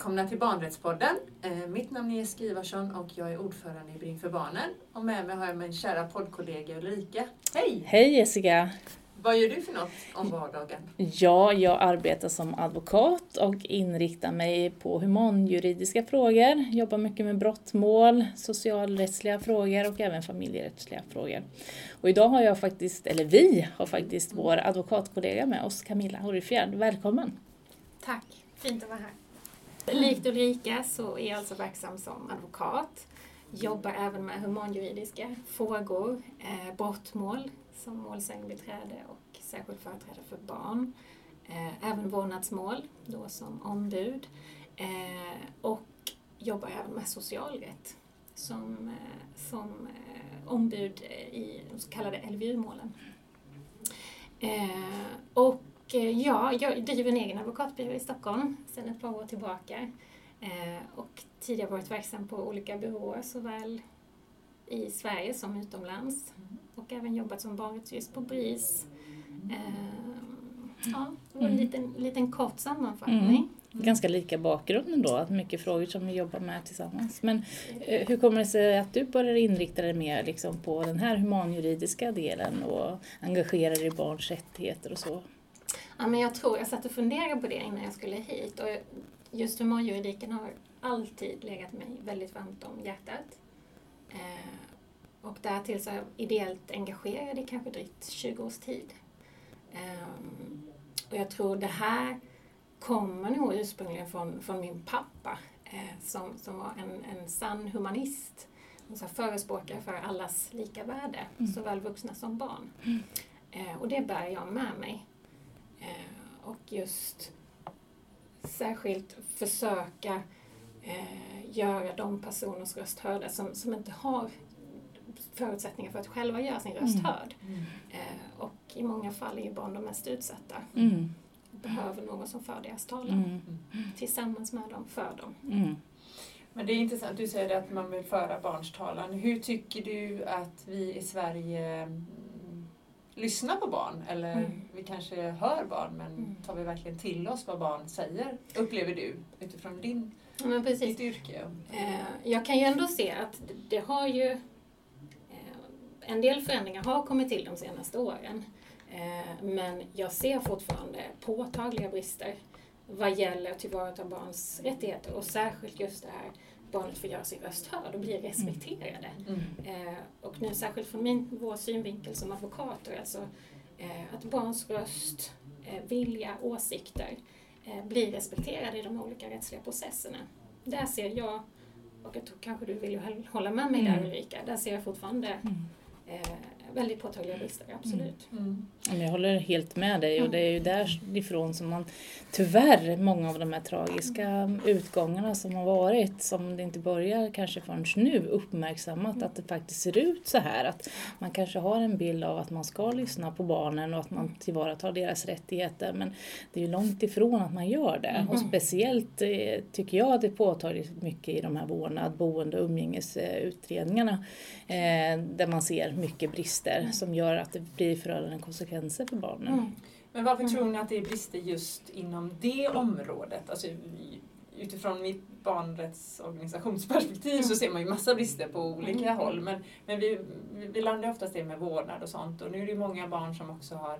välkomna till Barnrättspodden. Eh, mitt namn är Jessica Ivarsson och jag är ordförande i Bring för barnen. Och med mig har jag min kära poddkollega Ulrika. Hej! Hej Jessica! Vad gör du för något om vardagen? Ja, jag arbetar som advokat och inriktar mig på humanjuridiska frågor. Jobbar mycket med brottmål, socialrättsliga frågor och även familjerättsliga frågor. Och idag har jag faktiskt, eller vi har faktiskt vår advokatkollega med oss, Camilla Horrifjärd. Välkommen! Tack, fint att vara här. Likt Ulrika så är jag alltså verksam som advokat. Jobbar även med humanjuridiska frågor, eh, brottmål som målsägandebiträde och särskild företrädare för barn. Eh, även vårdnadsmål, då som ombud. Eh, och jobbar även med socialrätt som, eh, som eh, ombud i de så kallade LVU-målen. Eh, och ja, jag driver en egen advokatbyrå i Stockholm sedan ett par år tillbaka. Eh, och tidigare varit verksam på olika byråer såväl i Sverige som utomlands. Och även jobbat som barnrättsjurist på BRIS. Eh, ja, det var en mm. liten, liten kort sammanfattning. Mm. Ganska lika bakgrund ändå, mycket frågor som vi jobbar med tillsammans. Men hur kommer det sig att du börjar inrikta dig mer liksom på den här humanjuridiska delen och engagera dig i barns rättigheter och så? Ja, men jag tror, jag satt och funderade på det innan jag skulle hit och just humanjuridiken har alltid legat mig väldigt varmt om hjärtat. Eh, och därtill så är jag ideellt engagerad i kanske drygt 20 års tid. Eh, och jag tror det här kommer nog ursprungligen från, från min pappa eh, som, som var en, en sann humanist. En förespråkare för allas lika värde, mm. såväl vuxna som barn. Mm. Eh, och det bär jag med mig. Och just särskilt försöka eh, göra de personers röst hörda som, som inte har förutsättningar för att själva göra sin röst mm. hörd. Mm. Eh, och i många fall är ju barn de mest utsatta. Mm. Behöver någon som för deras talan. Mm. Tillsammans med dem, för dem. Mm. Men det är intressant, du säger att man vill föra barns talan. Hur tycker du att vi i Sverige lyssna på barn eller mm. vi kanske hör barn men mm. tar vi verkligen till oss vad barn säger? Upplever du utifrån din, ja, ditt yrke? Eh, jag kan ju ändå se att det har ju eh, en del förändringar har kommit till de senaste åren. Eh, men jag ser fortfarande påtagliga brister vad gäller att tillvarata barns rättigheter och särskilt just det här barnet får göra sin röst hörd och blir mm. respekterade. Mm. Eh, och nu särskilt från min, vår synvinkel som advokater, alltså eh, att barns röst, eh, vilja, åsikter eh, blir respekterade i de olika rättsliga processerna. Där ser jag, och jag tror kanske du vill hålla med mig mm. där Ulrika, där ser jag fortfarande mm. Eh, väldigt påtagliga brister, absolut. Mm. Mm. Jag håller helt med dig och det är ju därifrån som man tyvärr, många av de här tragiska utgångarna som har varit, som det inte börjar kanske förrän nu, uppmärksammat att det faktiskt ser ut så här. Att man kanske har en bild av att man ska lyssna på barnen och att man tillvaratar deras rättigheter men det är ju långt ifrån att man gör det. Mm. Och speciellt eh, tycker jag att det är påtagligt mycket i de här vårdnad, boende och umgängesutredningarna eh, där man ser mycket brister som gör att det blir förödande konsekvenser för barnen. Mm. Men varför mm. tror ni att det är brister just inom det området? Alltså, utifrån mitt barnrättsorganisationsperspektiv så ser man ju massa brister på olika mm. håll. Men, men vi, vi landar oftast det med vårdnad och sånt och nu är det många barn som också har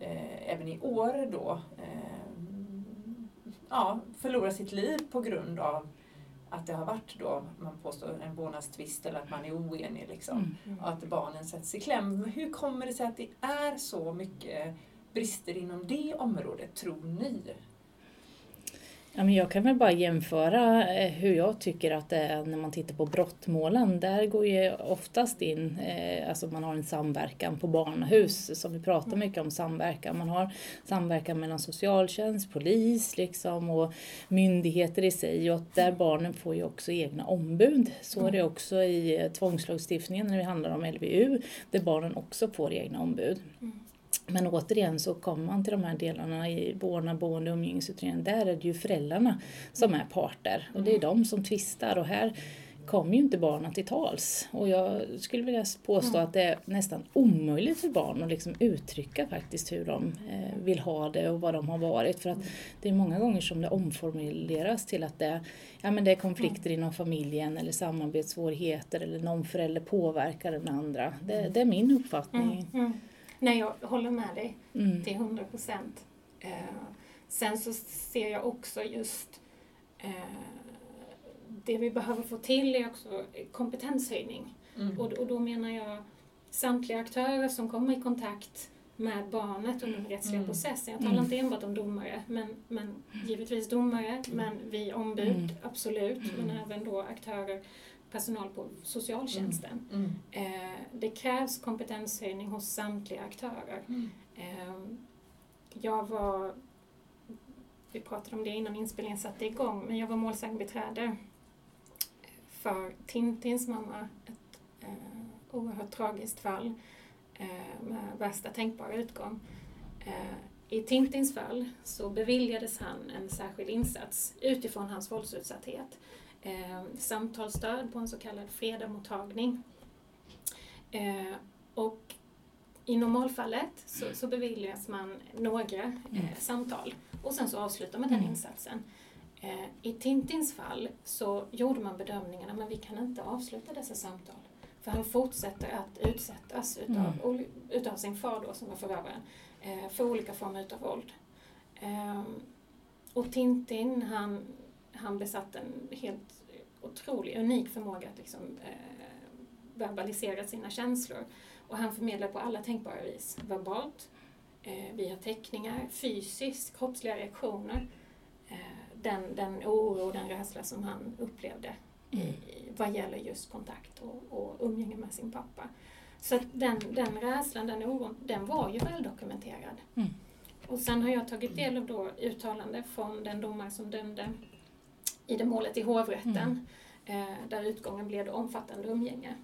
eh, även i år då eh, ja, förlorat sitt liv på grund av att det har varit då, man påstår en vårdnadstvist eller att man är oenig liksom. Mm. mm. Och att barnen sätts i kläm. Hur kommer det sig att det är så mycket brister inom det området, tror ni? Ja, men jag kan väl bara jämföra eh, hur jag tycker att det är när man tittar på brottmålen. Där går ju oftast in, eh, alltså man har en samverkan på barnahus, som vi pratar mycket om samverkan. Man har samverkan mellan socialtjänst, polis liksom, och myndigheter i sig och där barnen får ju också egna ombud. Så är det också i eh, tvångslagstiftningen när det handlar om LVU, där barnen också får egna ombud. Mm. Men återigen så kommer man till de här delarna i vårdnad, boende och umgängesutredningen. Där är det ju föräldrarna som är parter och det är de som tvistar och här kommer ju inte barnen till tals. Och jag skulle vilja påstå Mm. att det är nästan omöjligt för barn att liksom uttrycka faktiskt hur de eh, vill ha det och vad de har varit. För att det är många gånger som det omformuleras till att det, ja, men det är konflikter inom familjen eller samarbetssvårigheter eller någon förälder påverkar den andra. Det, det är min uppfattning. Mm, mm. Nej, jag håller med dig Mm. till 100 procent. Eh, sen så ser jag också just eh, det vi behöver få till är också kompetenshöjning. Mm. Och, och då menar jag samtliga aktörer som kommer i kontakt med barnet under den rättsliga Mm. processen. Jag talar Mm. inte enbart om domare, men, men givetvis domare, men vi ombud, Mm. absolut, men Mm. även då aktörer, personal på socialtjänsten. Mm. Eh, det krävs kompetenshöjning hos samtliga aktörer. Mm. Eh, jag var, vi pratade om det innan inspelningen satte igång, men jag var målsägandebiträde för Tintins mamma. Ett eh, oerhört tragiskt fall eh, med värsta tänkbara utgång. Eh, I Tintins fall så beviljades han en särskild insats utifrån hans våldsutsatthet. Eh, samtalsstöd på en så kallad fredamottagning. Eh, och i normalfallet så, så beviljas man några eh, samtal och sen så avslutar man den Mm. insatsen. Eh, I Tintins fall så gjorde man bedömningen att vi kan inte avsluta dessa samtal. För han fortsätter att utsättas utav, Mm. utav sin far då, som var förövaren, eh, för olika former utav våld. Ehm, och Tintin, han, han besatt en helt otrolig, unik förmåga att liksom, eh, verbalisera sina känslor. Och han förmedlar på alla tänkbara vis. Verbalt, eh, via teckningar, fysiskt, kroppsliga reaktioner. Eh, den, den oro och den rädsla som han upplevde i, vad gäller just kontakt och, och umgänge med sin pappa. Så den, den rädslan, den oron, den var ju väldokumenterad. Mm. Och sen har jag tagit del av då uttalande från den domare som dömde i det målet i hovrätten, eh, där utgången blev omfattande umgänge.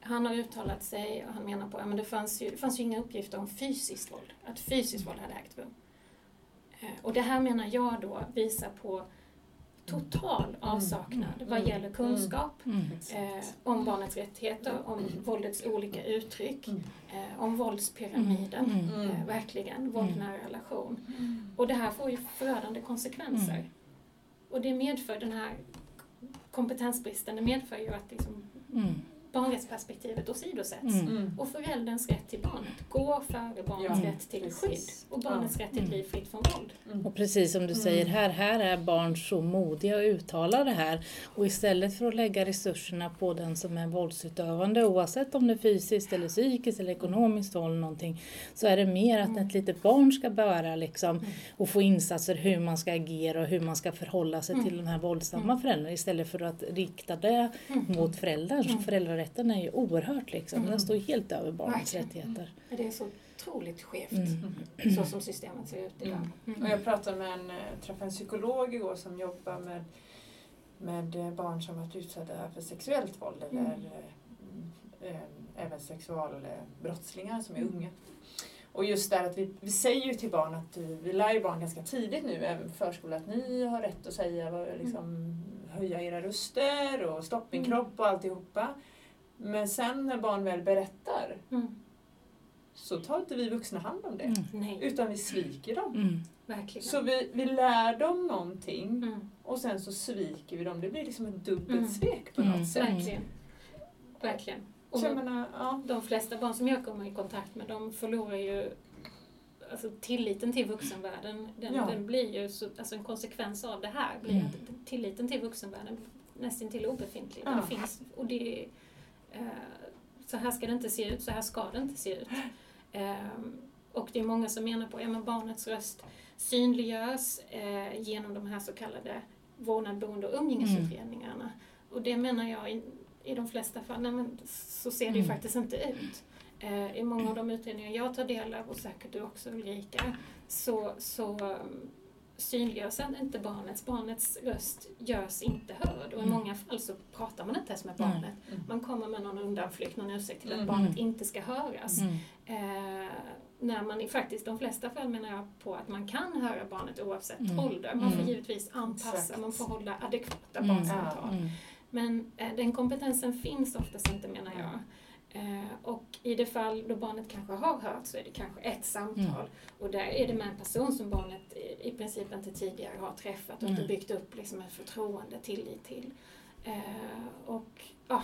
Han har uttalat sig och han menar på att ja, det, fanns ju, det fanns ju inga uppgifter om fysiskt våld, att fysiskt våld hade ägt rum. Eh, och det här menar jag då visar på total avsaknad Mm. vad Mm. gäller kunskap Mm. eh, om barnets rättigheter, om våldets olika uttryck, Mm. eh, om våldspyramiden. Mm. Mm. Eh, verkligen, våld nära relation. Mm. Och det här får ju förödande konsekvenser. Och det medför den här kompetensbristen, det medför ju att liksom Mm barnrättsperspektivet åsidosätts. Mm. Mm. Och förälderns rätt till barnet går före barnets Ja, rätt till precis. skydd och barnets rätt till ett Mm. liv fritt från våld. Mm. Och precis som du Mm. säger här, här är barn så modiga och uttalar det här. Och istället för att lägga resurserna på den som är våldsutövande, oavsett om det är fysiskt eller psykiskt eller ekonomiskt våld någonting, så är det mer att Mm. ett litet barn ska bära liksom, Mm. och få insatser hur man ska agera och hur man ska förhålla sig Mm. till den här våldsamma Mm. föräldern istället för att rikta det Mm. mot föräldern. Så Mm. Föräldrarätten är ju oerhört liksom, Mm. den står helt över barnets Verkligen. rättigheter. Det är så otroligt skevt, Mm. så som systemet ser ut idag. Mm. Mm. Och jag pratade med en, eh, träffade en psykolog igår som jobbar med, med eh, barn som varit utsatta för sexuellt våld eller Mm. eh, eh, även sexualbrottslingar som är Mm. unga. Och just där att vi, vi säger ju till barn att vi lär ju barn ganska tidigt nu, även förskolan, att ni har rätt att säga, liksom, höja era röster och stoppa min Mm. kropp och alltihopa. Men sen när barn väl berättar Mm. så tar inte vi vuxna hand om det. Mm. Nej, Utan vi sviker dem. Mm. verkligen. Så vi, vi lär dem någonting Mm. och sen så sviker vi dem. Det blir liksom ett dubbelt Mm. svek på Mm. något sätt. Verkligen. Verkligen. Och Så jag menar, ja. de flesta barn som jag kommer i kontakt med, de förlorar ju alltså, tilliten till vuxenvärlden. Den, Ja. den blir ju, så, alltså en konsekvens av det här blir Mm. att tilliten till vuxenvärlden nästan till obefintlig. Ja. Det finns, och det, så här ska det inte se ut, så här ska det inte se ut. Eh, och det är många som menar på att ja, barnets röst synliggörs eh, genom de här så kallade vårdnad, boende och umgängesutredningarna. Och det menar jag i, i de flesta fall, nej, men så ser det ju Mm. faktiskt inte ut. Eh, I många av de utredningar jag tar del av, och säkert du också Ulrika, så, så synliggörs inte barnets, barnets röst görs inte hörd. Och i Mm. många fall så pratar man inte ens med barnet. Mm. Man kommer med någon undanflykt, någon ursäkt till att Mm. barnet inte ska höras. Mm. Eh, när man i faktiskt de flesta fall menar jag på att man kan höra barnet oavsett Mm. ålder. Man får Mm. givetvis anpassa, Exakt. man får hålla adekvata Mm. barnsamtal. Mm. Men eh, den kompetensen finns oftast inte menar jag. Eh, och i det fall då barnet kanske har hört så är det kanske ett samtal Mm. och där är det med en person som barnet i, princip inte tidigare har träffat och inte Mm. byggt upp liksom ett förtroende, tillit till. Eh, och ja,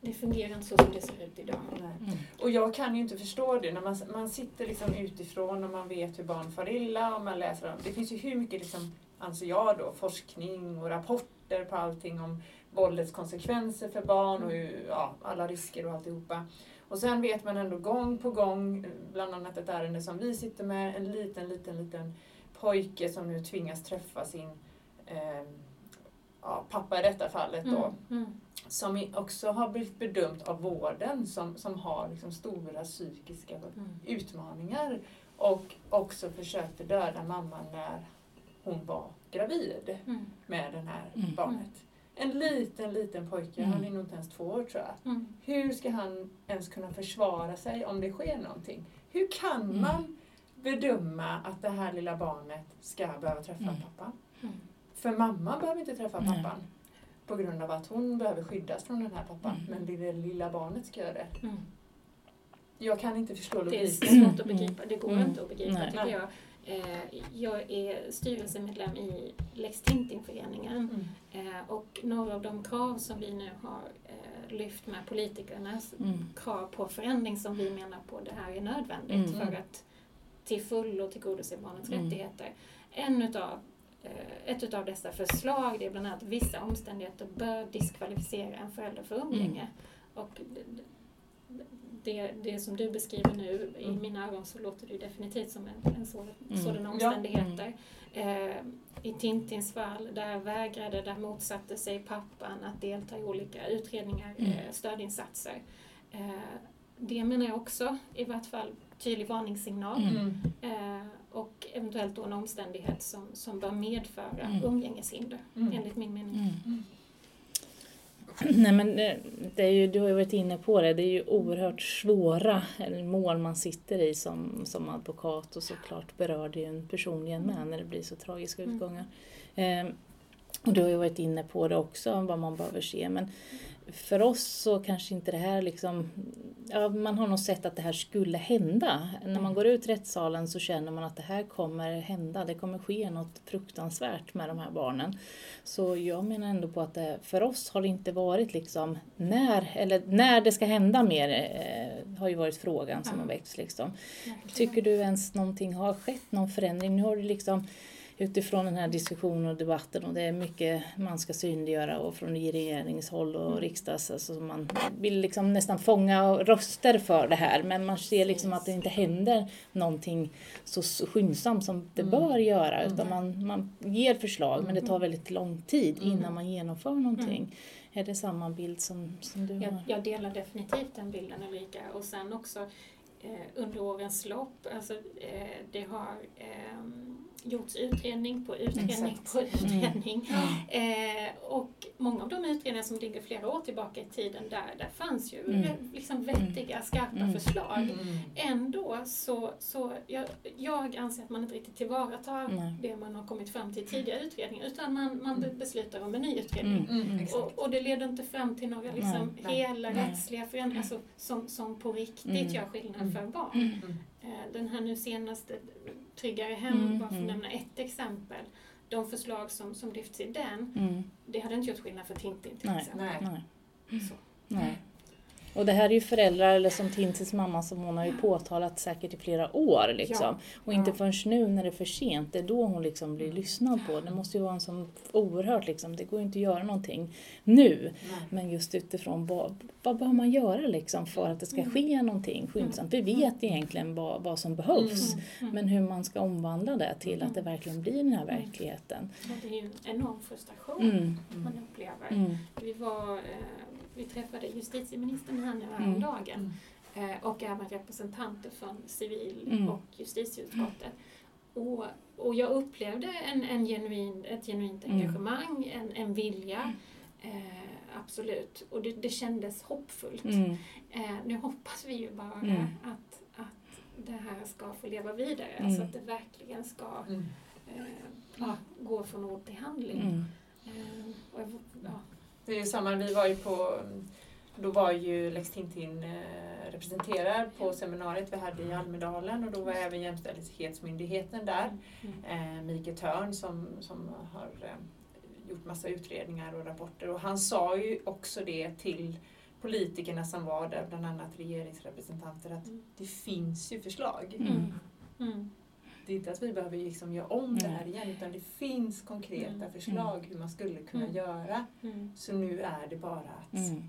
det, fungerar inte så som det ser ut idag. Mm. Och jag kan ju inte förstå det när man, man sitter liksom utifrån och man vet hur barn far illa och man läser om. Det finns ju hur mycket, liksom, anser jag då, forskning och rapporter på allting om våldets konsekvenser för barn och hur, ja, alla risker och alltihopa. Och sen vet man ändå gång på gång, bland annat ett ärende som vi sitter med, en liten, liten, liten pojke som nu tvingas träffa sin eh, ja, pappa i detta fallet då Mm, mm, som också har blivit bedömt av vården som, som har liksom stora psykiska mm. utmaningar och också försökte döda mamman när hon var gravid Mm, med det här Mm. barnet. En liten, liten pojke, Mm. han är nog inte ens två år tror jag. mm, Hur ska han ens kunna försvara sig om det sker någonting? Hur kan Mm. man bedöma att det här lilla barnet ska behöva träffa Mm. pappa? mm. För mamman behöver inte träffa pappan på grund av att hon behöver skyddas från den här pappan. Mm. Men det lilla barnet ska göra det. Mm. Jag kan inte förstå Det är logiken. svårt att begripa, det går Mm. inte att begripa Nej. tycker jag. Eh, jag är styrelsemedlem i Lex Tintin-föreningen Mm. eh, och några av de krav som vi nu har eh, lyft med politikernas Mm. krav på förändring som vi menar på det här är nödvändigt Mm. för att till fullo tillgodose barnets Mm. rättigheter. En utav, ett utav dessa förslag det är bland annat att vissa omständigheter bör diskvalificera en förälder för umgänge. Mm. Och det, det, som du beskriver nu, i Mm. mina ögon så låter det definitivt som en, en sådan, Mm. sådana Ja. omständigheter. Eh, I Tintins fall, där vägrade, där motsatte sig pappan att delta i olika utredningar, Mm. eh, stödinsatser. Eh, det menar jag också, i vart fall, tydlig varningssignal. Mm. Mm. Eh, och eventuellt då en omständighet som, som bör medföra Mm. umgängeshinder, Mm. enligt min mening. Mm. Mm. Nej men det det är ju, du har ju varit inne på det, det är ju oerhört svåra mål man sitter i som, som advokat och såklart berör det ju en personligen med när det blir så tragiska Mm. utgångar. Ehm, och du har ju varit inne på det också, vad man behöver se. Men för oss så kanske inte det här liksom, ja, man har nog sett att det här skulle hända. När man går ut rättssalen så känner man att det här kommer hända, det kommer ske något fruktansvärt med de här barnen. Så jag menar ändå på att det, för oss har det inte varit liksom när, eller när det ska hända mer, eh, har ju varit frågan som Ja. har väckts liksom. Tycker du ens någonting har skett, någon förändring? Nu har du liksom utifrån den här diskussionen och debatten och det är mycket man ska synliggöra och från regeringshåll och Mm. riksdags, alltså man vill liksom nästan fånga röster för det här men man ser liksom att det inte händer någonting så skyndsamt som det Mm. bör göra Mm. utan man, man ger förslag men det tar Mm. väldigt lång tid Mm. innan man genomför någonting. Är det samma bild som, som du Jag, har? jag delar definitivt den bilden Ulrika och sen också eh, under årens lopp, alltså eh, det har eh, gjorts utredning på utredning Exakt. på utredning. Mm. Eh, och många av de utredningar som ligger flera år tillbaka i tiden, där, där fanns ju Mm. liksom vettiga, skarpa Mm. förslag. Mm. Ändå så, så jag, jag anser att man inte riktigt tillvaratar Nej. det man har kommit fram till i tidigare utredningar, utan man, man be- beslutar om en ny utredning. Mm. Mm. Och, och det leder inte fram till några liksom Nej. hela Nej. rättsliga förändringar alltså, som, som på riktigt Mm. gör skillnad Mm. för barn. Eh, Den här nu senaste Tryggare hem, Mm, bara för att mm. nämna ett exempel. De förslag som, som lyfts i den, Mm. det hade inte gjort skillnad för Tintin till Nej. exempel. Nej. Nej. Så. Nej. Och det här är ju föräldrar, eller som Tintins mamma, som hon har ju påtalat säkert i flera år. Liksom. Och inte Ja. förrän nu när det är för sent, det är då hon liksom blir lyssnad på. Det måste ju vara en sån oerhört, liksom, det går ju inte att göra någonting nu. Nej. Men just utifrån vad, vad behöver man göra liksom för att det ska Mm. ske någonting skyndsamt. Vi vet egentligen vad, vad som behövs. Mm. Mm. Men hur man ska omvandla det till att det Mm. verkligen blir den här verkligheten. Och det är ju en enorm frustration Mm. man upplever. Mm. Vi, var, eh, vi träffade justitieministern här nu Mm. häromdagen eh, och även representanter från civil Mm. och justitieutskottet. Och, och jag upplevde en, en genuin, ett genuint Mm. engagemang, en, en vilja. Eh, absolut. Och det, det kändes hoppfullt. Mm. Eh, nu hoppas vi ju bara Mm. att, att det här ska få leva vidare. Mm. Alltså att det verkligen ska Mm. eh, ja, gå från ord till handling. Mm. Eh, och ja, Det är ju samma, vi var ju på, då var ju Lex Tintin eh, representerad på seminariet vi hade i Almedalen och då var även Jämställdhetsmyndigheten där. Mm. Eh, Mikael Törn som, som har eh, gjort massa utredningar och rapporter och han sa ju också det till politikerna som var där, bland annat regeringsrepresentanter, att Mm. det finns ju förslag. Mm. Mm. Det är inte att vi behöver liksom göra om det här igen utan det finns konkreta Mm. förslag hur man skulle kunna Mm. göra. Mm. Så nu är det bara att Mm.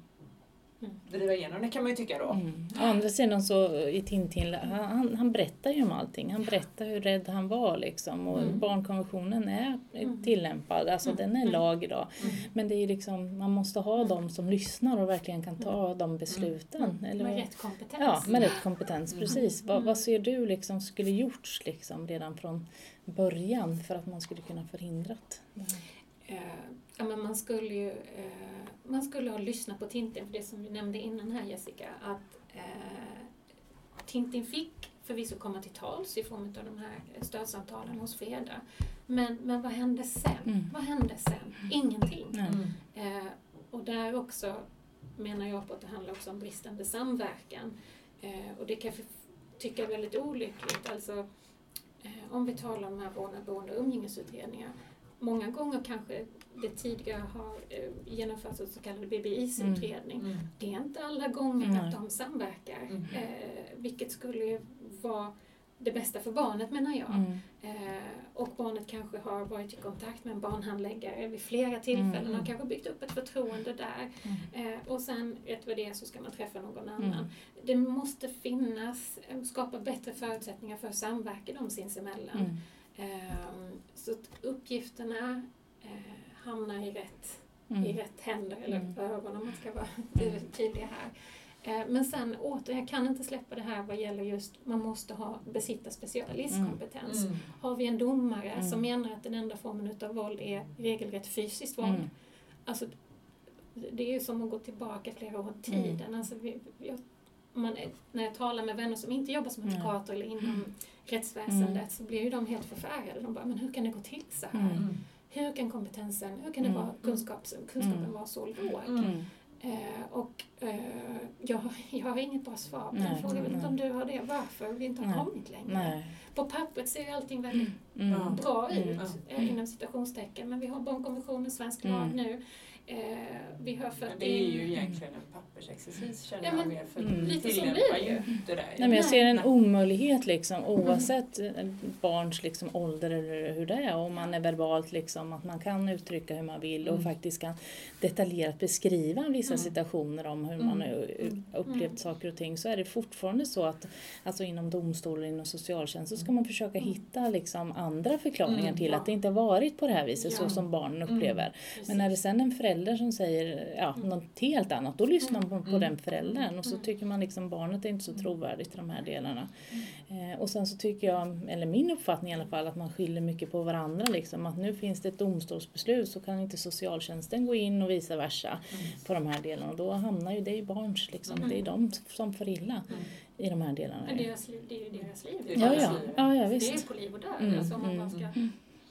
Driva igenom det kan man ju tycka då. Mm. Å andra sidan så i Tintin, han, han, berättar ju om allting. Han berättar hur rädd han var liksom. Och Mm. barnkonventionen är Mm. tillämpad, alltså Mm. den är Mm. lag idag. Mm. Men det är liksom, man måste ha de som lyssnar och verkligen kan ta de besluten. Eller Mm. Med rätt kompetens. Ja, med rätt kompetens, Mm. precis. Vad, Mm. vad ser du liksom skulle gjorts liksom redan från början för att man skulle kunna förhindrat det här? Ja, men man skulle ju eh, man skulle ha lyssnat på Tintin, för det som vi nämnde innan här Jessica, att eh, Tintin fick förvisso komma till tals i form av de här stödsamtalen hos Freda. Men, men vad hände sen? Mm. Vad hände sen? Ingenting. Mm. Eh, och där också menar jag på att det handlar också om bristande samverkan. Eh, och det kan jag tycka är väldigt olyckligt. Alltså, eh, om vi talar om de här vårdnad, boende och umgängesutredningar. Många gånger kanske det tidigare har eh, genomförts en så kallad BBIS-utredning. Mm. Det är inte alla gånger Nej. att de samverkar. Mm. Eh, vilket skulle vara det bästa för barnet menar jag. Mm. Eh, och barnet kanske har varit i kontakt med en barnhandläggare vid flera tillfällen Mm. och kanske byggt upp ett förtroende där. Mm. Eh, och sen rätt vad det är så ska man träffa någon annan. Mm. Det måste finnas, eh, skapa bättre förutsättningar för att samverka dem sinsemellan. Mm. Eh, så att uppgifterna eh, hamnar i rätt, i Mm. rätt händer, eller Mm. ögon om man ska vara tydlig här. Eh, Men sen åter, jag kan inte släppa det här vad gäller just, man måste ha, besitta specialistkompetens. Mm. Har vi en domare Mm. som menar att den enda formen utav våld är regelrätt fysiskt våld, Mm. alltså, det är ju som att gå tillbaka flera år i Mm. tiden. Alltså, vi, jag, man, är- när jag talar med vänner som inte jobbar som Nej. advokater eller inom rättsväsendet Mm. så blir ju de helt förfärade. De bara, men hur kan det gå till så här? Mm. Mm. Hur kan kompetensen, hur kan det Mm. vara kunskaps, kunskapen Mm. vara så låg? Mm. Mm. Eh, och eh, jag, jag har inget bra svar på den frågan. Jag vet inte om du har det. Varför vi inte har Nej. kommit längre. Nej. På pappret ser ju allting väldigt Mm. Bra Mm. ut, Ja. eh, inom citationstecken. Men vi har barnkonventionen, svensk Mm. lag nu. Eh, vi har fört Men det är ju in... egentligen en pappersexercis känner Ja, jag men mer för Mm. lite så blir ju inte det. Nej, men jag ser en Nej. omöjlighet liksom, oavsett eh, barns liksom, ålder eller hur det är. Om man är verbalt, liksom, att man kan uttrycka hur man vill och Mm. faktiskt kan detaljerat beskriva vissa Mm. situationer om hur man har Mm. upplevt Mm. saker och ting så är det fortfarande så att alltså, inom domstolen, inom socialtjänst så ska man försöka Mm. hitta liksom, andra förklaringar Mm, till ja. att det inte har varit på det här viset Ja. så som barnen Mm. upplever. Men när det sen är en förälder som säger ja, Mm. något helt annat, då lyssnar man på, Mm. den föräldern och så Mm. tycker man liksom barnet är inte så trovärdigt i de här delarna. Mm. Eh, och sen så tycker jag, eller min uppfattning i alla fall, att man skyller mycket på varandra. Liksom, att nu finns det ett domstolsbeslut så kan inte socialtjänsten gå in och vice versa Mm. på de här delarna. Och då hamnar ju det i barns, liksom, Mm. det är de som får illa Mm. i de här delarna. Men deras liv, det är ju deras liv. Är Ja, ja, ja, ja Det är visst. på liv och död. Mm, Alltså, om man mm, ska...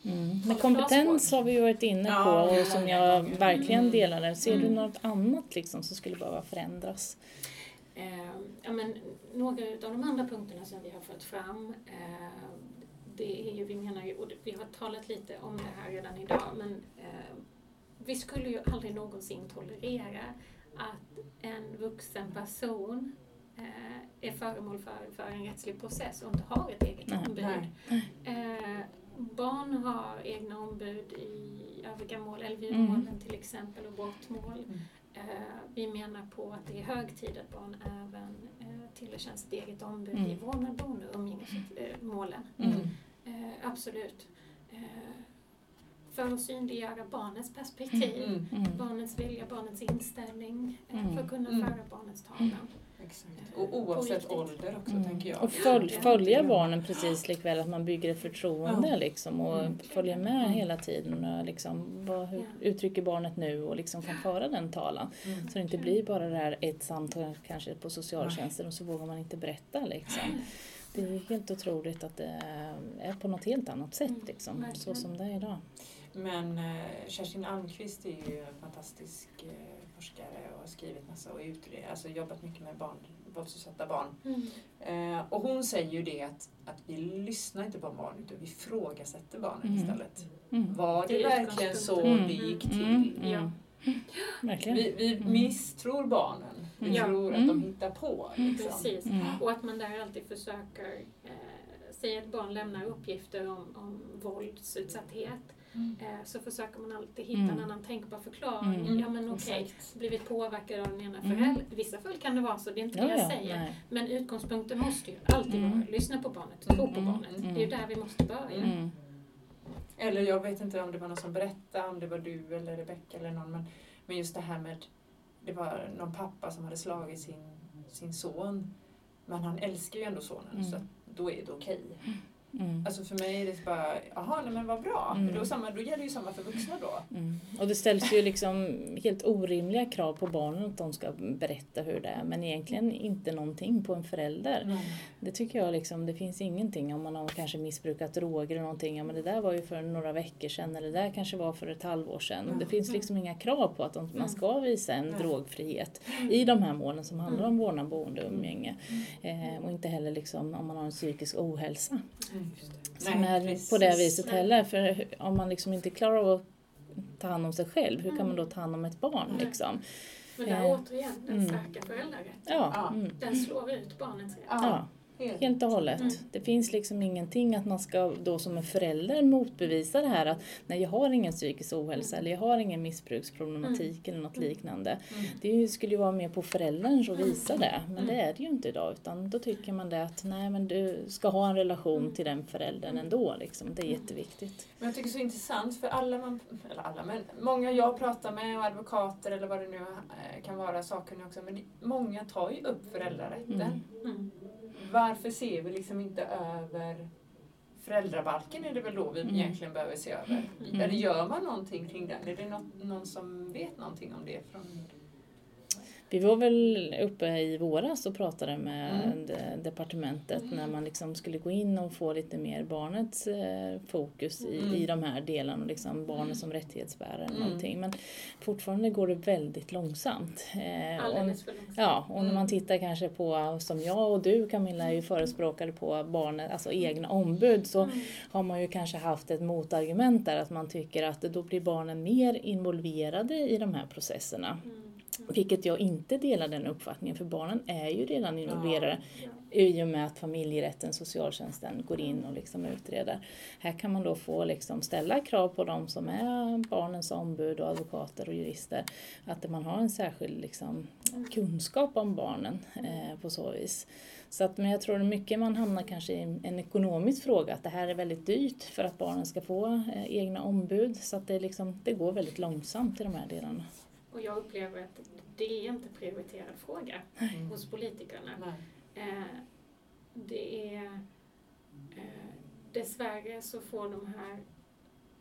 Mm. Men kompetens har vi ju varit inne på Ja, och som jag verkligen Mm. delar. Ser du Mm. något annat liksom som skulle behöva förändras? Eh, ja, men, några av de andra punkterna som vi har fört fram, eh, det är ju, vi menar ju, och vi har talat lite om det här redan idag, men eh, vi skulle ju aldrig någonsin tolerera att en vuxen person eh, är föremål för, för en rättslig process och inte har ett eget Nej. ombud. Nej. Eh, barn har egna ombud i övriga mål, LVU-målen Mm. till exempel och brottmål. Mm. Eh, vi menar på att det är hög tid att barn även eh, tillerkänns ett eget ombud Mm. i vårdnad, boende och umgängesmålen. Mm. Eh, absolut. Eh, för att synliggöra barnets perspektiv, Mm. Mm. barnets vilja, barnets inställning, eh, Mm. för att kunna Mm. föra barnets talan. Exakt. Och oavsett ålder också Mm. tänker jag. Och följ, Ja. följa barnen precis likväl att man bygger ett förtroende Ja. liksom, och Mm. följer med Mm. hela tiden. Och liksom, vad, hur Ja. uttrycker barnet nu och liksom kan föra den talan. Mm. Så det inte blir bara det här ett samtal kanske på socialtjänsten och så vågar man inte berätta. Liksom. Det är helt otroligt att det är på något helt annat sätt Mm, liksom, så som det är idag. Men eh, Kerstin Almqvist är ju en fantastisk eh, forskare och har skrivit massa och utred, alltså jobbat mycket med barn, våldsutsatta barn. Mm. Eh, och hon säger ju det att, att vi lyssnar inte på barn utan vi ifrågasätter barnen Mm. istället. Mm. Var det, Det är verkligen så det gick Mm, till? mm, Ja. Verkligen. Vi, vi Mm. misstror barnen. Vi Mm. tror att Mm. de hittar på. Liksom. Precis. Mm. Och att man där alltid försöker eh, säga att barn lämnar uppgifter om, om våldsutsatthet Mm. eh, så försöker man alltid hitta Mm. en annan tänkbar förklaring. Mm. Ja men okej, Exakt. blivit påverkad av den ena Mm. föräldern. I vissa fall kan det vara så, det är inte det Ja, jag ja, säger. nej. Men utgångspunkten måste ju alltid Mm. vara lyssna på barnet, tro på Mm. barnet. Mm. Det är ju där vi måste börja. Mm. Eller jag vet inte om det var någon som berättade, om det var du eller Rebecka eller någon. Men, men just det här med, det var någon pappa som hade slagit sin, sin son. Men han älskar ju ändå sonen Mm. så att då är det okej. Mm. Alltså för mig är det bara, jaha nej men vad bra. Mm. Då, samma, då gäller ju samma för vuxna då. Mm. Och det ställs ju liksom helt orimliga krav på barnen att de ska berätta hur det är men egentligen inte någonting på en förälder. Det tycker jag liksom, det finns ingenting om man har kanske missbrukat droger eller någonting. Ja men det där var ju för några veckor sedan eller det där kanske var för ett halvår sedan. Mm. Det finns liksom inga krav på att de, man ska visa en drogfrihet i de här målen som handlar om vårdnad, boende och umgänge. Mm. Eh, och inte heller liksom om man har en psykisk ohälsa. Mm. Som Nej, är precis. på det viset heller. För om man liksom inte klarar av att ta hand om sig själv, hur kan Mm. man då ta hand om ett barn? Nej. Liksom? Men där Eh, återigen, den mm. starka föräldrarätten. Ja, Ja. mm. Den slår ut barnets rätt. ja. Helt. Helt och hållet. Mm. Det finns liksom ingenting att man ska då som en förälder motbevisa det här att nej jag har ingen psykisk ohälsa eller jag har ingen missbruksproblematik eller något liknande. Mm. Det skulle ju vara mer på föräldern att Mm. visa det men det är det ju inte idag utan då tycker man det att nej men du ska ha en relation till den föräldern ändå liksom. Det är jätteviktigt. Men jag tycker det är så intressant för alla, man, eller alla, men många jag pratar med och advokater eller vad det nu eh, kan vara, sakkunniga också, men många tar ju upp föräldrarätten. Varför ser vi liksom inte över föräldrabalken är det väl då vi Mm. egentligen behöver se över. Mm. Eller gör man någonting kring den? Är det något, någon som vet någonting om det? Från... Vi var väl uppe i våras och pratade med Mm. de- departementet när man liksom skulle gå in och få lite mer barnets eh, fokus i, Mm. i de här delarna, och liksom barnet som rättighetsbärare Mm. någonting. Men fortfarande går det väldigt långsamt. Eh, Alldeles för långsamt. ja, och när man Mm. tittar kanske på, som jag och du Camilla är ju förespråkare på barnet, alltså egna ombud, så Mm. har man ju kanske haft ett motargument där att man tycker att då blir barnen mer involverade i de här processerna. Mm. Vilket jag inte delar den uppfattningen för barnen är ju redan involverade Ja. i och med att familjerätten, socialtjänsten går in och liksom utreder. Här kan man då få liksom ställa krav på de som är barnens ombud och advokater och jurister att man har en särskild liksom kunskap om barnen eh, på så vis. Så att, men jag tror mycket man hamnar kanske i en ekonomisk fråga, att det här är väldigt dyrt för att barnen ska få eh, egna ombud. Så att det, liksom, det går väldigt långsamt i de här delarna. Och jag upplever att det är inte prioriterad fråga Mm. hos politikerna. Nej. Eh, det är... Eh, dessvärre så får de här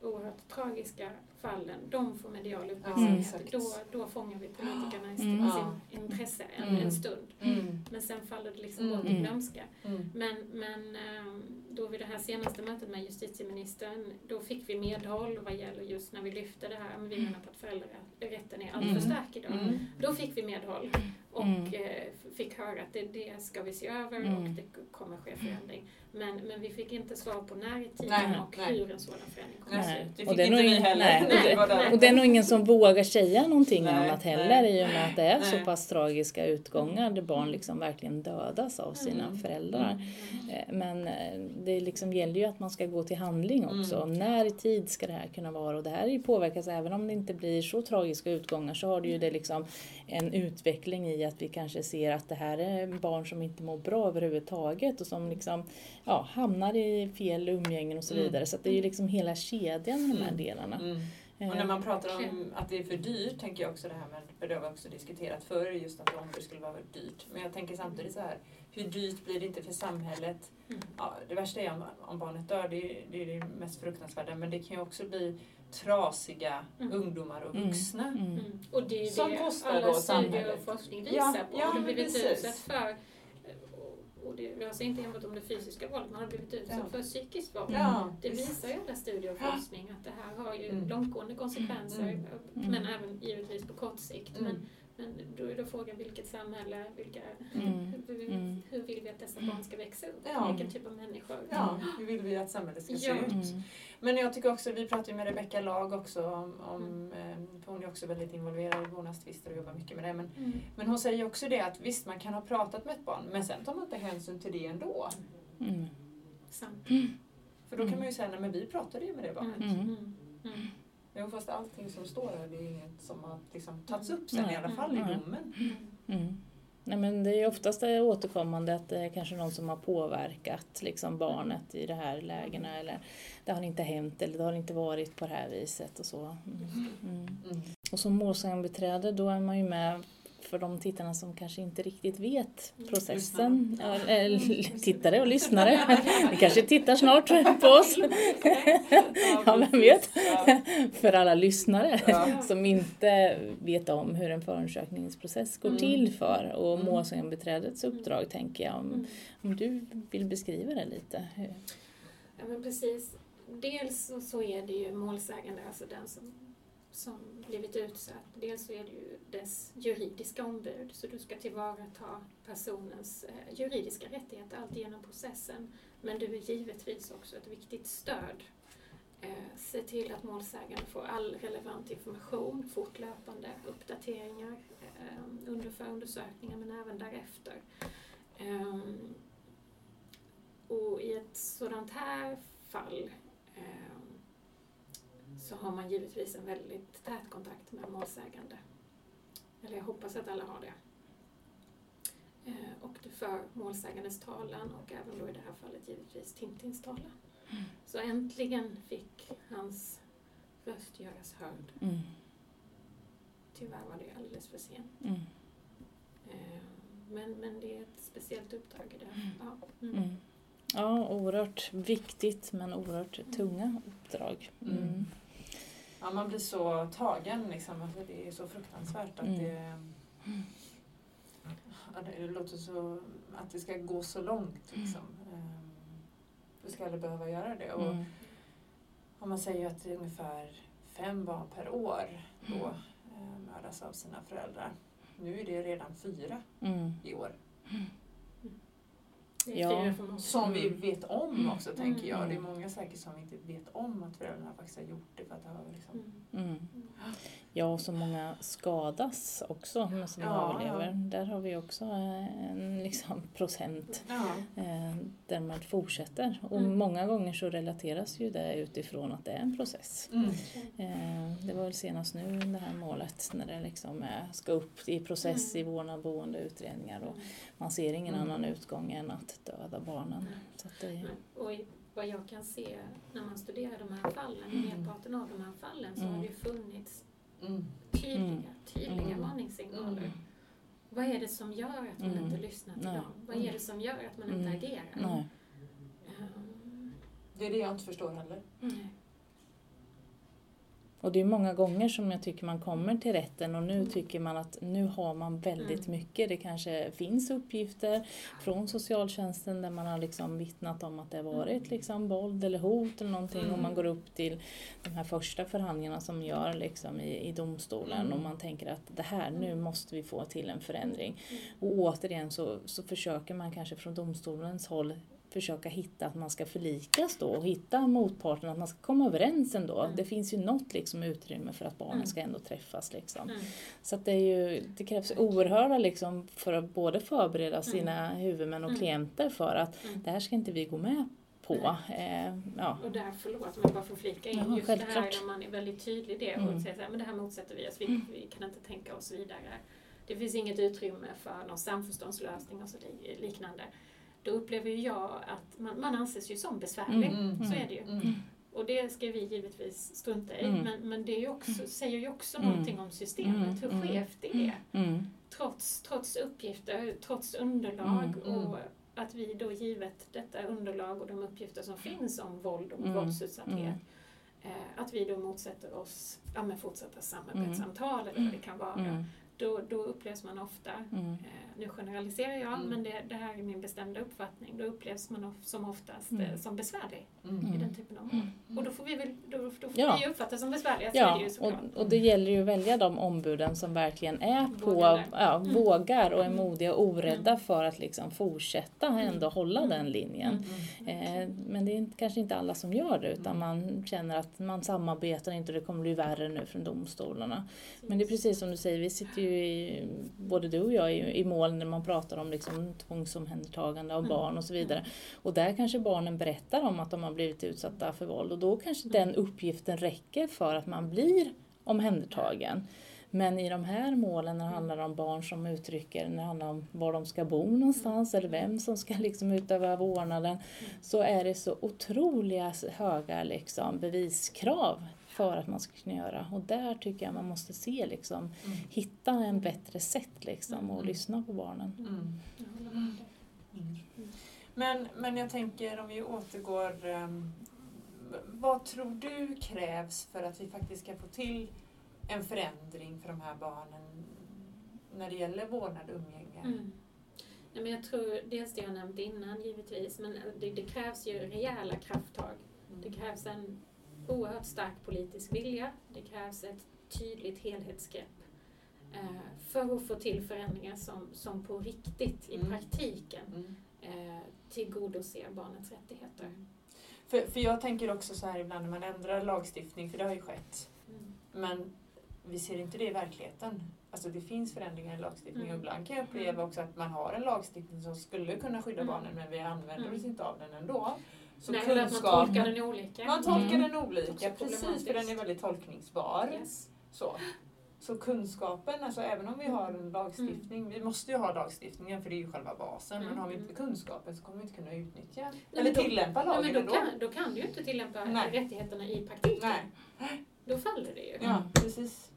oerhört tragiska fallen, de får medial uppmärksamhet. exakt. då, då fångar vi politikerna i Mm. sin intresse en, Mm. en stund. Mm. Men sen faller det liksom Mm. bort i glömska. Mm. Men, men ehm, då vid det här senaste mötet med justitieministern, då fick vi medhåll vad gäller just när vi lyfte det här, men vi menar på att föräldrarätten är alltför Mm. stark idag. Mm. Då fick vi medhåll och Mm. eh, fick höra att det, det ska vi se över Mm. och det kommer ske förändring. Men, men vi fick inte svar på när i tiden Nej, och nej. hur en sådan förändring kommer att se ut. det Och fick det är inte nog vi ingen- heller. nej, nej. Och det är nog ingen som vågar säga någonting Nej, annat heller nej. i och med att det är så pass tragiska utgångar där barn liksom verkligen dödas av sina Mm. föräldrar. Mm. Eh, Men eh, det liksom gäller ju att man ska gå till handling också. Mm. När i tid ska det här kunna vara? Och det här påverkas, även om det inte blir så tragiska utgångar så har det ju det liksom en utveckling i att vi kanske ser att det här är barn som inte mår bra överhuvudtaget och som liksom, ja, hamnar i fel umgängen och så Mm. vidare. Så att det är ju liksom hela kedjan i de här Mm. delarna. Mm. Eh, Och när man pratar om att det är för dyrt tänker jag också det här med, för det har vi också diskuterat förr, just att ombud skulle vara för dyrt. Men jag tänker samtidigt så här, hur dyrt blir det inte för samhället? Mm. Ja, det värsta är om, om barnet dör, det är, det är det mest fruktansvärda, men det kan ju också bli trasiga Mm. ungdomar och Mm. vuxna. Mm. Mm. Och det är Som det kostar alla då studier samhället. och forskning visar Ja, på. ja, men blivit precis. utsatt för. Och det rör sig inte enbart om det fysiska våldet, man har blivit utsatt Ja. för psykiskt våld. Ja, Det visar ju alla studier och forskning att det här har ju Mm. långtgående konsekvenser, Mm. men även givetvis på kort sikt. Mm. Men, men då är då frågan vilket samhälle, vilka, Mm. hur, Mm. hur vill vi att dessa barn ska växa upp? Ja. Vilken typ av människor? Ja, hur vill vi att samhället ska se Ja. ut? Mm. Men jag tycker också, vi pratade med Rebecka Lag också om, om Mm. eh, hon är också väldigt involverad i vårdnadstvister och jobbar mycket med det. Men, Mm. men hon säger också det att visst, man kan ha pratat med ett barn, men sen tar man inte hänsyn till det ändå. Mm. Sant. För då kan man ju säga, nej men vi pratade ju med det barnet. Mm. Mm. Mm. Mm. Jo, fast allting som står här, det är inget som har liksom tagits upp sen Nej. i alla fall i Nej. domen. Mm. Nej, men det är oftast det återkommande att det är kanske någon som har påverkat liksom barnet i de här lägena eller det har inte hänt eller det har inte varit på det här viset och så. Mm. Mm. Mm. Och som målsägandebiträde då är man ju med för de tittarna som kanske inte riktigt vet processen. Lyssnarna. Ja, eller tittare och lyssnare. Ni kanske tittar snart på oss. Ja, vem vet? För alla lyssnare som inte vet om hur en förundersökningsprocess går Mm. till för och Mm. målsägandebiträdets uppdrag tänker jag. Om, Mm. om du vill beskriva det lite. Ja men precis. Dels så, så är det ju målsägande, alltså den som, som blivit utsatt. Dels så är det ju dess juridiska ombud, så du ska tillvarata personens eh, juridiska rättigheter allt genom processen. Men du är givetvis också ett viktigt stöd. Eh, se till att målsäganden får all relevant information, fortlöpande uppdateringar eh, under förundersökningen men även därefter. Ehm, och i ett sådant här fall så har man givetvis en väldigt tät kontakt med målsägande. Eller jag hoppas att alla har det. Eh, och det för målsägandes talan och även då i det här fallet givetvis Tintins talan. Så äntligen fick hans röst göras hörd. Mm. Tyvärr var det alldeles för sent. Mm. Eh, Men, men det är ett speciellt uppdrag i det. Ja. Mm. Mm. Ja, oerhört viktigt men oerhört tunga uppdrag. Mm. Mm. Ja, man blir så tagen liksom. Alltså, det är så fruktansvärt att Mm. det... Det låter så... Att det ska gå så långt liksom. Ehm, Det ska aldrig behöva göra det. Och, Mm. och man säger att det är ungefär fem barn per år då eh, mördas av sina föräldrar. Nu är det redan fyra Mm. i år. Ja. Som vi Mm. vet om också tänker jag. Mm. Det är många säkert som inte vet om att föräldrarna faktiskt har gjort det för att det har liksom... Mm. Mm. Ja, och så många skadas också men som Ja, överlever. ja. Där har vi också eh, en liksom, procent Ja. eh, där man fortsätter. Och Mm. många gånger så relateras ju det utifrån att det är en process. Mm. Eh, det var väl senast nu det här målet när det liksom är, ska upp i process i vårdnad, boende, utredningar och man ser ingen Mm. annan utgång än att döda barnen. Så att det, Och vad jag kan se när man studerar de här fallen, i merparten av de här fallen, så har Mm. det ju funnits Mm. tydliga, Mm. tydliga Mm. varningssignaler. Mm. Vad är det som gör att man Mm. inte lyssnar till Nej. dem? Vad är det som gör att man inte agerar? nej. Ehm, Det är det jag inte förstår heller. nej. Och det är många gånger som jag tycker man kommer till rätten och nu Mm. tycker man att nu har man väldigt Mm. mycket. Det kanske finns uppgifter från socialtjänsten där man har liksom vittnat om att det har varit liksom våld eller hot eller någonting och Mm. man går upp till de här första förhandlingarna som gör liksom i, i domstolen Mm. och man tänker att det här, nu måste vi få till en förändring. Mm. Och återigen så, så försöker man kanske från domstolens håll försöka hitta att man ska förlikas då och hitta motparten, att man ska komma överens ändå. Mm. Det finns ju något liksom utrymme för att barnen Mm. ska ändå träffas. Liksom. Mm. Så att det, är ju, det krävs oerhörda liksom för att både förbereda sina huvudmän och Mm. klienter för att Mm. det här ska inte vi gå med på. Eh, ja. Och där, förlåt om jag bara får flika in, Jaha, just det självklart. här när man är väldigt tydlig i det Mm. och säger så här, men det här motsätter vi oss, vi, vi kan inte tänka oss vidare. Det finns inget utrymme för någon samförståndslösning och så li- liknande. Då upplever ju jag att man, man anses ju som besvärlig. Mm. Så är det ju. Mm. Och det ska vi givetvis strunta i. Mm. Men, men det också, säger ju också Mm. någonting om systemet, hur Mm. Mm. skevt det är. Mm. Trots, trots uppgifter, trots underlag Mm. Mm. och att vi då givet detta underlag och de uppgifter som finns om våld och Mm. våldsutsatthet Mm. eh, att vi då motsätter oss ja, men fortsatta samarbetssamtal eller vad det kan vara. Mm. Då, då upplevs man ofta Mm. Nu generaliserar jag, Mm. men det, det här är min bestämda uppfattning, då upplevs man of, som oftast Mm. eh, som besvärlig i Mm. den typen av mål. Och då får vi väl då, då får Ja. vi uppfattas som besvärliga, Ja, det och, såklart. och det gäller ju att välja de ombuden som verkligen är på, Vågar. ja, Mm. vågar och är Mm. modiga och orädda för att liksom fortsätta ändå hålla Mm. den linjen. Mm. Eh, men det är kanske inte alla som gör det utan Mm. man känner att man samarbetar inte och det kommer bli värre nu från domstolarna. Men det är precis som du säger, vi sitter ju i, både du och jag i, i mål när man pratar om liksom tvångsomhändertagande av Mm. barn och så vidare. Och där kanske barnen berättar om att de har blivit utsatta för våld och då kanske den uppgiften räcker för att man blir omhändertagen. Men i de här målen när det handlar om barn som uttrycker, när det handlar om var de ska bo någonstans eller vem som ska liksom utöva vårdnaden, så är det så otroliga höga liksom beviskrav för att man ska kunna göra. Och där tycker jag man måste se liksom, Mm. hitta en bättre sätt liksom och Mm. lyssna på barnen. Mm. Mm. Men, men jag tänker om vi återgår, ehm, vad tror du krävs för att vi faktiskt ska få till en förändring för de här barnen när det gäller vårdnad och umgänge? Mm. Nej, men jag tror dels det jag nämnt innan givetvis, men det, det krävs ju rejäla krafttag. Det krävs en oerhört stark politisk vilja. Det krävs ett tydligt helhetsgrepp eh, för att få till förändringar som, som på riktigt i Mm. praktiken Mm. eh, tillgodoser barnets rättigheter. För, för jag tänker också så här ibland när man ändrar lagstiftning, för det har ju skett, Mm. men vi ser inte det i verkligheten. Alltså det finns förändringar i lagstiftningen och Mm. ibland kan jag uppleva också att man har en lagstiftning som skulle kunna skydda Mm. barnen men vi använder Mm. oss inte av den ändå. Så Nej, att man kunskap, tolkar den olika. man tolkar Mm. den olika, precis för den är väldigt tolkningsbar. Yes. Så. så kunskapen, alltså även om vi har en lagstiftning, vi måste ju ha lagstiftningen för det är ju själva basen, men Mm. har vi inte kunskapen så kommer vi inte kunna utnyttja Nej, eller men då- tillämpa Nej, lagen men då, kan, då kan du ju inte tillämpa Nej. rättigheterna i praktiken. Nej. Då faller det ju. Ja, precis.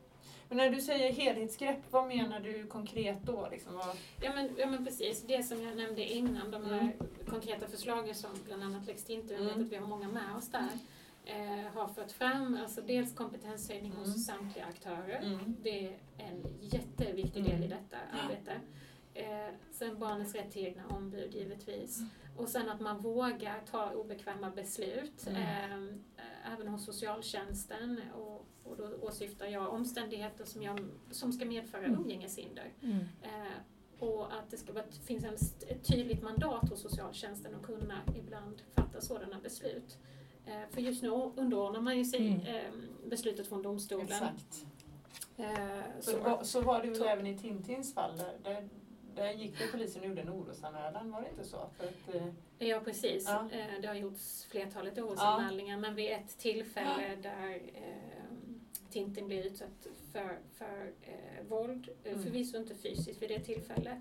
Men när du säger helhetsgrepp, vad menar du konkret då? Liksom, Ja men, ja men precis, det som jag nämnde innan, de här Mm. konkreta förslagen som bland annat Lex Tinto, jag Mm. vet att vi har många med oss där, eh, har fört fram, alltså dels kompetenshöjning Mm. hos samtliga aktörer. mm. Det är en jätteviktig Mm. del i detta arbete. Eh, sen barnets rätt till egna ombud givetvis. Och sen att man vågar ta obekväma beslut, Mm. eh, även hos socialtjänsten. Och, och då åsyftar jag omständigheter som, jag, som ska medföra Mm. umgängeshinder. Mm. Eh, och att det ska vara, finns en, ett tydligt mandat hos socialtjänsten att kunna ibland fatta sådana beslut. Eh, för just nu underordnar man ju sig Mm. eh, beslutet från domstolen. Exakt. Eh, Så, så, var, så var det Så- även i Tintins fall. Där, där, där gick ju polisen och gjorde en orosanmälan, var det inte så? Att, eh, ja, precis. Ja. Eh, det har gjorts flertalet orosanmälningar men vid ett tillfälle där eh, Tintin blev utsatt för, för eh, våld, eh, Mm. förvisso inte fysiskt vid det tillfället.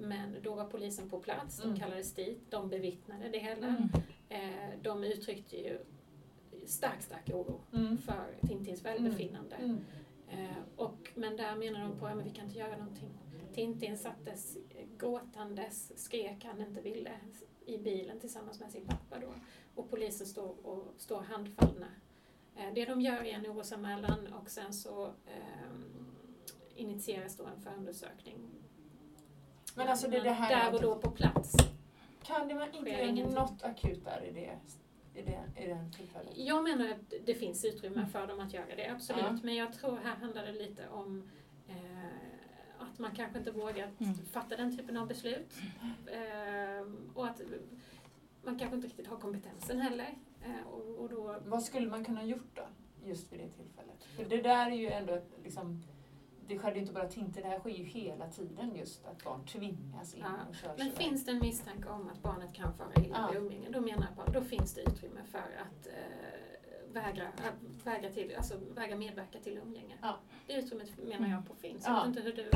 Men då var polisen på plats, de Mm. kallades dit, de bevittnade det hela. Mm. De uttryckte ju stark, stark oro mm. för Tintins välbefinnande. Mm. Eh, och, men där menar de på att vi kan inte göra någonting. Tintin sattes gråtandes, skrek han inte ville, i bilen tillsammans med sin pappa då. Och polisen står, och, står handfallna. Eh, det de gör är en orosanmälan och sen så eh, initieras då en förundersökning. Men alltså det, det här Där och då på plats. Kan det man inte göra något akut där i det, i det, i den tillfället? Jag menar att det finns utrymme för dem att göra det, absolut. Ja. Men jag tror här handlar det lite om eh, att man kanske inte vågar Mm. fatta den typen av beslut. Eh, och att man kanske inte riktigt har kompetensen heller. Eh, och, och då, Vad skulle man kunna gjort då, just vid det tillfället? För det där är ju ändå liksom, det skedde ju inte bara Tinte, det här sker ju hela tiden just att barn tvingas in Ja, och körs men finns det en misstanke om att barnet kan fara illa Ja. vid umgänge, då menar jag på, då finns det utrymme för att eh, vägra, att vägra, till, alltså, vägra medverka till umgänge. Ja. Det utrymmet menar jag på finns. Jag Ja. vet inte hur du...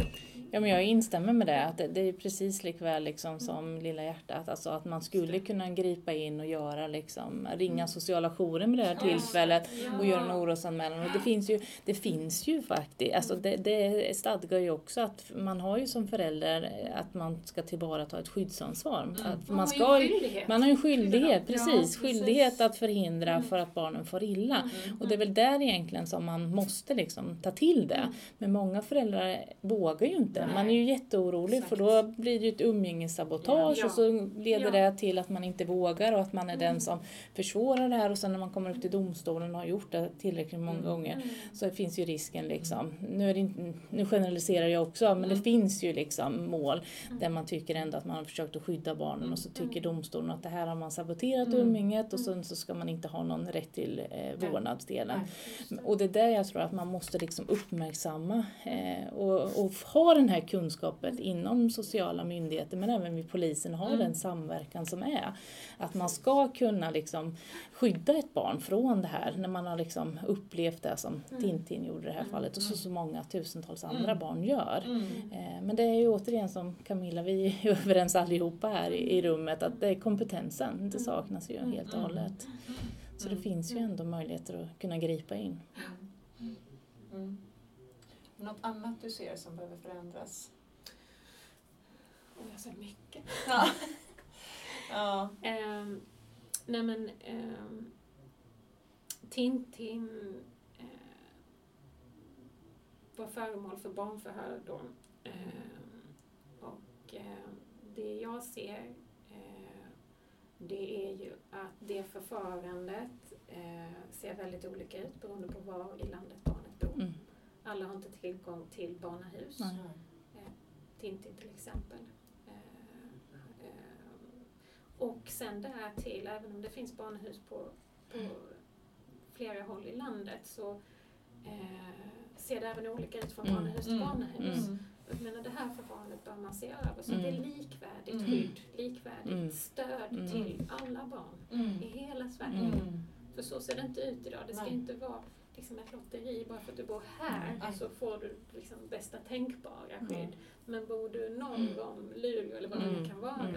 Ja, men jag instämmer med det. Att det, det är precis likväl liksom som Lilla hjärtat. Alltså att man skulle kunna gripa in och göra liksom, ringa sociala jouren med det här tillfället Ja. och göra en orosanmälan. Och det finns ju, det finns ju faktiskt, alltså det, det stadgar ju också att man har ju som förälder att man ska tillvarata ett skyddsansvar. Att man, har ska, man har ju en skyldighet, precis. skyldighet att förhindra Mm. för att barnen får far illa. Mm. Och det är väl där egentligen som man måste liksom ta till det. Mm. Men många föräldrar vågar ju inte. Nej. Man är ju jätteorolig Exakt. för då blir det ju ett umgängessabotage Ja. och så leder Ja. det till att man inte vågar och att man är den Mm. som försvårar det här och sen när man kommer upp till domstolen och har gjort det tillräckligt många Mm. gånger Mm. så finns ju risken liksom. Nu, är inte, nu generaliserar jag också men det Mm. finns ju liksom mål Mm. där man tycker ändå att man har försökt att skydda barnen och så tycker Mm. domstolen att det här har man saboterat Mm. umgänget och Mm. sen så ska man inte ha någon rätt till eh, vårdnadsdelen. Och det är där jag tror att man måste liksom uppmärksamma eh, och, och ha den här kunskapen inom sociala myndigheter men även vid polisen ha Mm. den samverkan som är. Att man ska kunna liksom skydda ett barn från det här när man har liksom upplevt det som Mm. Tintin gjorde i det här Mm. fallet och så, Mm. så många tusentals andra Mm. barn gör. Mm. Eh, Men det är ju återigen som Camilla, vi är ju överens allihopa här i, i rummet att det är kompetensen, det saknas ju helt och Mm. hållet. Så det Mm. finns ju ändå möjligheter att kunna gripa in. Mm. Mm. Något annat du ser som behöver förändras? Och jag ser mycket. Ja. ja. Ehm, nej men ehm, Tintin eh, var föremål för barnförhör då. Ehm, och eh, det jag ser det är ju att det förfarandet eh, ser väldigt olika ut beroende på var i landet barnet bor. Mm. Alla har inte tillgång till barnahus. Nej. Tintin till exempel. Eh, eh, och sen där till, även om det finns barnahus på, på flera håll i landet så eh, ser det även olika ut från Mm. barnahus till Mm. barnahus. Mm. Menar, det här förfarandet bör man se över så Mm. det är likvärdigt Mm. skydd, likvärdigt Mm. stöd Mm. till alla barn Mm. i hela Sverige. Mm. För så ser det inte ut idag. Det ska Nej. inte vara liksom ett lotteri bara för att du bor här Nej. så får du liksom bästa tänkbara skydd. Mm. Men bor du norr om Luleå eller vad det nu Mm. kan vara Mm.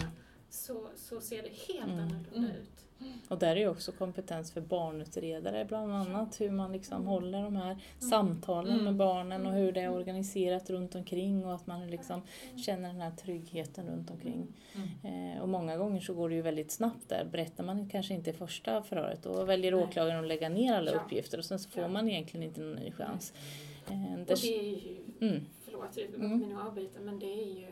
Så, så ser det helt Mm. annorlunda Mm. ut. Och där är ju också kompetens för barnutredare bland annat, hur man liksom Mm. håller de här samtalen Mm. med barnen och hur det är Mm. organiserat runt omkring och att man liksom känner den här tryggheten runt omkring. Mm. Eh, och många gånger så går det ju väldigt snabbt där. Berättar man kanske inte i första förhöret då väljer Nej. åklagaren att lägga ner alla Ja. uppgifter och sen så får Ja. man egentligen inte någon ny chans. Eh, Och det är ju, mm, förlåt jag Mm. mm. min avbryta, men det är ju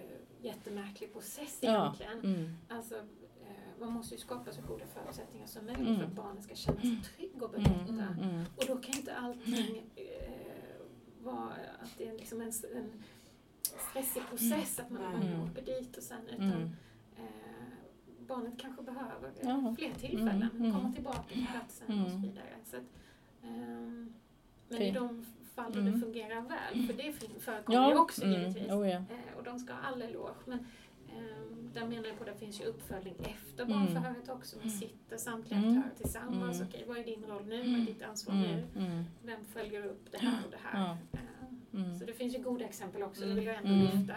jättemärklig process Ja. egentligen. mm, Alltså, eh, man måste ju skapa så goda förutsättningar som möjligt Mm. för att barnet ska känna sig trygg och mm, berätta. mm, Och då kan inte allting eh, vara att det är liksom en, en stressig process, att man, man Mm. åker dit och sen, utan mm, eh, barnet kanske behöver Ja. fler tillfällen, Mm, mm. komma tillbaka till platsen och så Mm. vidare. Så att, ehm, men i de fall Mm. det fungerar väl, för det förekommer ju Ja, också mm, givetvis, oh eh, och de ska ha all eloge. Men ehm, där menar jag på att det finns ju uppföljning efter Mm. barnförhöret också. Man sitter samtliga Mm. aktörer tillsammans. Mm. Okej, vad är din roll nu? Vad är ditt ansvar nu? Mm, mm, Vem följer upp det här och det här? Ja. Mm. Så det finns ju goda exempel också, det Mm. vill jag ändå Mm. lyfta.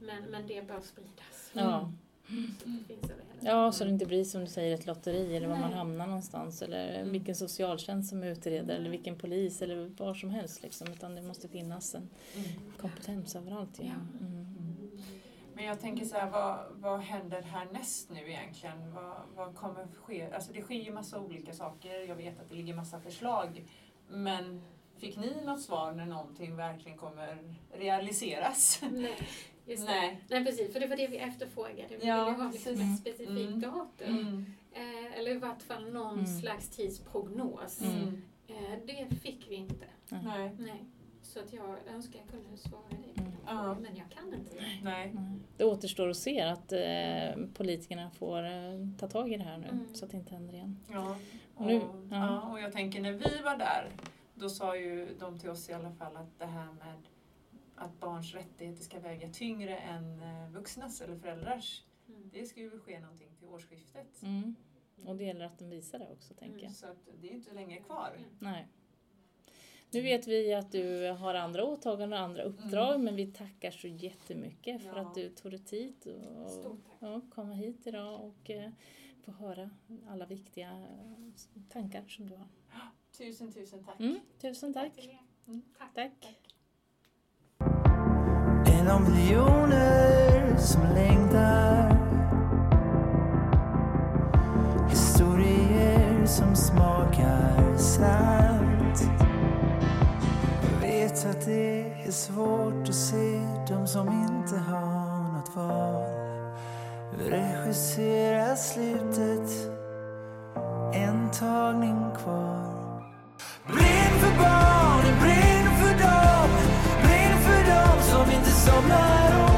Men, men det bör spridas. Ja. Så det finns över hela Ja, så det inte blir som du säger ett lotteri eller var man Nej. hamnar någonstans eller Mm. vilken socialtjänst som utreder eller Nej. vilken polis eller var som helst liksom, utan det måste finnas en Mm. kompetens överallt. Ja. Ja. Mm. Men jag tänker så här, vad, vad händer härnäst nu egentligen? Vad, vad kommer ske? Alltså det sker ju massa olika saker. Jag vet att det ligger massa förslag. Men fick ni något svar när någonting verkligen kommer realiseras? Nej, just det. Nej. Nej, precis. För det var det vi efterfrågade. Vi Ja, ville ha liksom precis. ett specifikt Mm. datum. Mm. Eh, eller i vart fall någon Mm. slags tidsprognos. Mm. Eh, det fick vi inte. Nej. Nej. Så att jag önskar jag kunde svara dig på Mm. den frågan, men jag kan inte det. Nej. Nej. Det återstår att se att eh, politikerna får eh, ta tag i det här nu Mm. så att det inte händer igen. Ja. Och, Nu- ja. ja. och jag tänker när vi var där, då sa ju de till oss i alla fall att det här med att barns rättigheter ska väga tyngre än eh, vuxnas eller föräldrars. Mm. Det ska ju ske någonting till årsskiftet. Mm. Och det gäller att de visar det också, tänker jag. Så att det är inte länge kvar. Mm. Nej. Nu vet vi att du har andra åtaganden och andra uppdrag Mm. men vi tackar så jättemycket för Ja. att du tog dig tid och tack. ja, komma hit idag och eh, få höra alla viktiga eh, tankar som du har. Tusen, tusen tack. Mm, tusen tack. Mm. Tack. Tack genom miljoner som längtar. Historier som smakar salt Jag vet att det är svårt att se de som inte har något val. Regissera slutet, en tagning kvar. Brinn för barnen, brinn som inte somnar om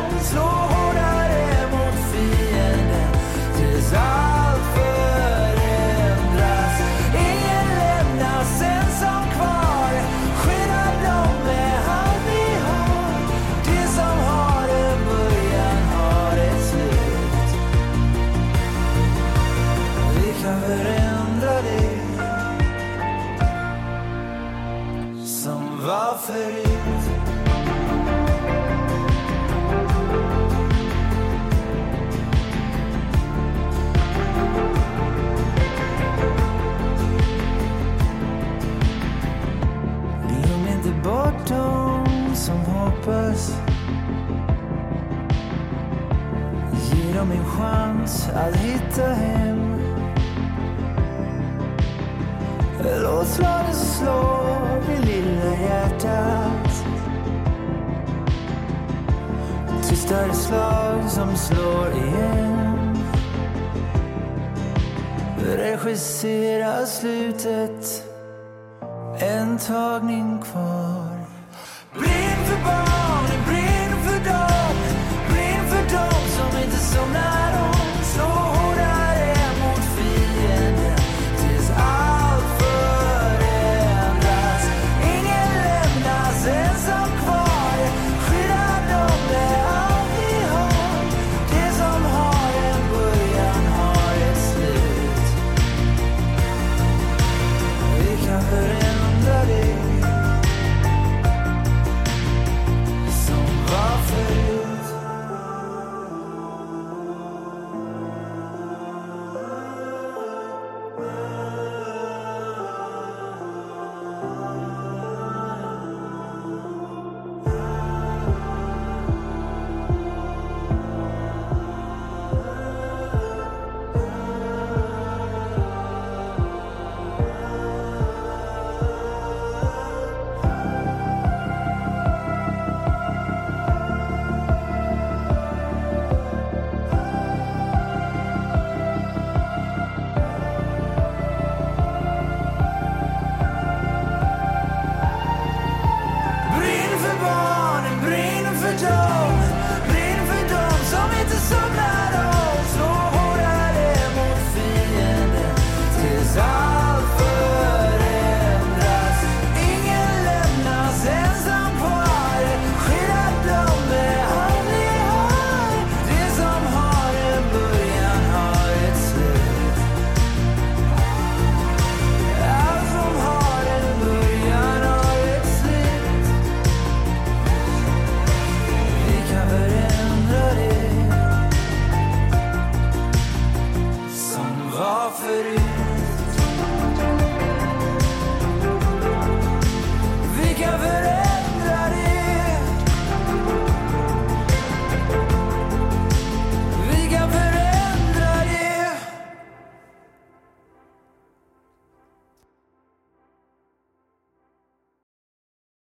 Som hoppas. Ge dem en chans att hitta hem. Låt slaget slå i lilla hjärtat. Tystare slag som slår igen. Regissera slutet. En tagning kvar.